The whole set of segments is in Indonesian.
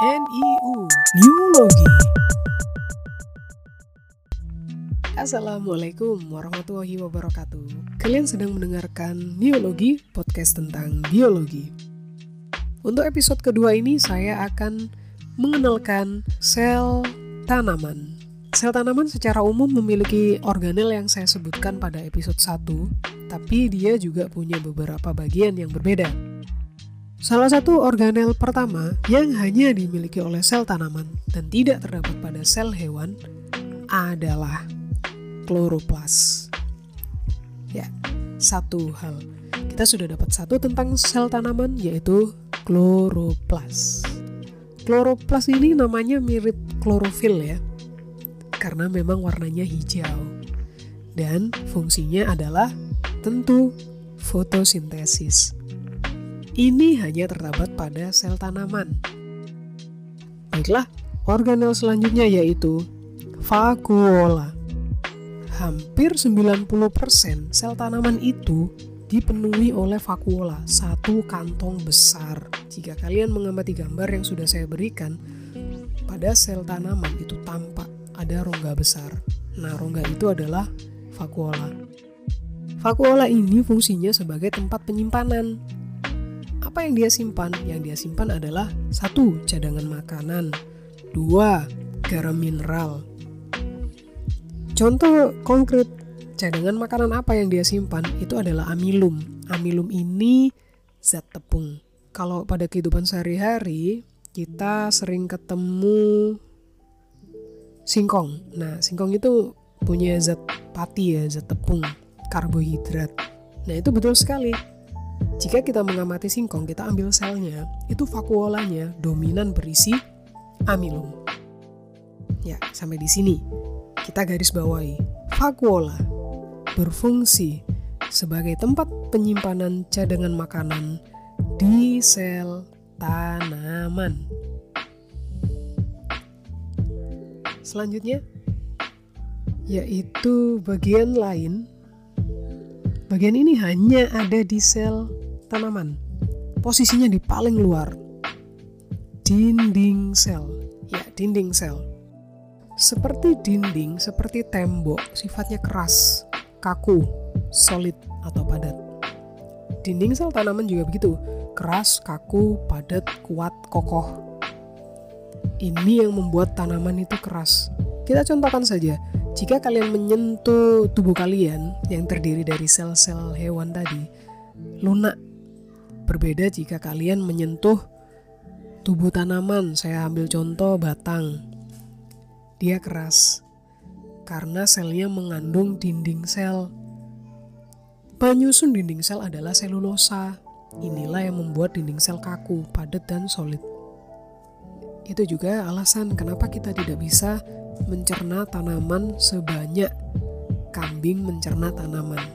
NIU Neurologi. Assalamualaikum warahmatullahi wabarakatuh. Kalian sedang mendengarkan Neurologi, podcast tentang biologi. Untuk episode kedua ini saya akan mengenalkan sel tanaman. Sel tanaman secara umum memiliki organel yang saya sebutkan pada episode 1 Tapi dia juga punya beberapa bagian yang berbeda Salah satu organel pertama yang hanya dimiliki oleh sel tanaman dan tidak terdapat pada sel hewan adalah kloroplas. Ya, satu hal. Kita sudah dapat satu tentang sel tanaman yaitu kloroplas. Kloroplas ini namanya mirip klorofil ya. Karena memang warnanya hijau. Dan fungsinya adalah tentu fotosintesis ini hanya terdapat pada sel tanaman. Baiklah, organel selanjutnya yaitu vakuola. Hampir 90% sel tanaman itu dipenuhi oleh vakuola, satu kantong besar. Jika kalian mengamati gambar yang sudah saya berikan, pada sel tanaman itu tampak ada rongga besar. Nah, rongga itu adalah vakuola. Vakuola ini fungsinya sebagai tempat penyimpanan apa yang dia simpan? Yang dia simpan adalah satu cadangan makanan, dua garam mineral. Contoh konkret cadangan makanan apa yang dia simpan itu adalah amilum. Amilum ini zat tepung. Kalau pada kehidupan sehari-hari kita sering ketemu singkong. Nah, singkong itu punya zat pati ya, zat tepung, karbohidrat. Nah, itu betul sekali jika kita mengamati singkong, kita ambil selnya, itu vakuolanya dominan berisi amilum. Ya, sampai di sini kita garis bawahi. Vakuola berfungsi sebagai tempat penyimpanan cadangan makanan di sel tanaman. Selanjutnya yaitu bagian lain. Bagian ini hanya ada di sel tanaman. Posisinya di paling luar. Dinding sel. Ya, dinding sel. Seperti dinding, seperti tembok, sifatnya keras, kaku, solid, atau padat. Dinding sel tanaman juga begitu, keras, kaku, padat, kuat, kokoh. Ini yang membuat tanaman itu keras. Kita contohkan saja, jika kalian menyentuh tubuh kalian yang terdiri dari sel-sel hewan tadi, lunak Berbeda jika kalian menyentuh tubuh tanaman. Saya ambil contoh batang. Dia keras karena selnya mengandung dinding sel. Penyusun dinding sel adalah selulosa. Inilah yang membuat dinding sel kaku, padat, dan solid. Itu juga alasan kenapa kita tidak bisa mencerna tanaman sebanyak kambing mencerna tanaman.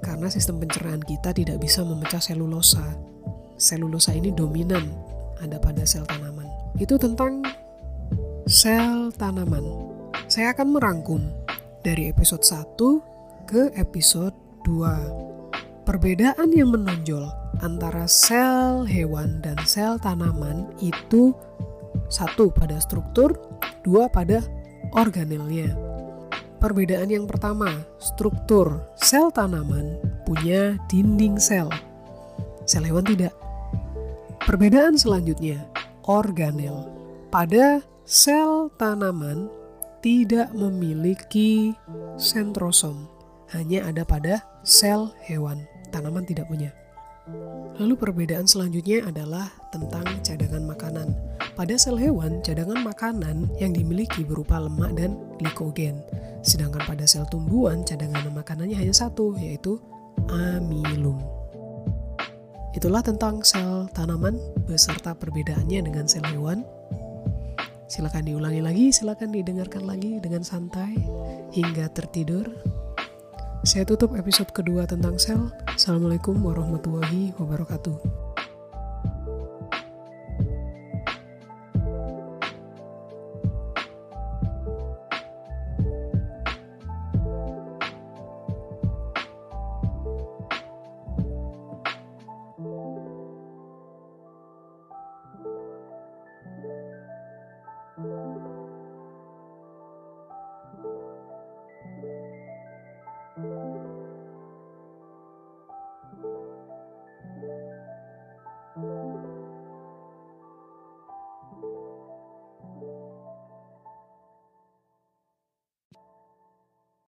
Karena sistem pencernaan kita tidak bisa memecah selulosa selulosa ini dominan ada pada sel tanaman. Itu tentang sel tanaman. Saya akan merangkum dari episode 1 ke episode 2. Perbedaan yang menonjol antara sel hewan dan sel tanaman itu satu pada struktur, dua pada organelnya. Perbedaan yang pertama, struktur sel tanaman punya dinding sel. Sel hewan tidak. Perbedaan selanjutnya, organel. Pada sel tanaman tidak memiliki sentrosom, hanya ada pada sel hewan. Tanaman tidak punya. Lalu perbedaan selanjutnya adalah tentang cadangan makanan. Pada sel hewan, cadangan makanan yang dimiliki berupa lemak dan glikogen. Sedangkan pada sel tumbuhan, cadangan makanannya hanya satu, yaitu amilum. Itulah tentang sel tanaman beserta perbedaannya dengan sel hewan. Silakan diulangi lagi, silakan didengarkan lagi dengan santai hingga tertidur. Saya tutup episode kedua tentang sel. Assalamualaikum warahmatullahi wabarakatuh.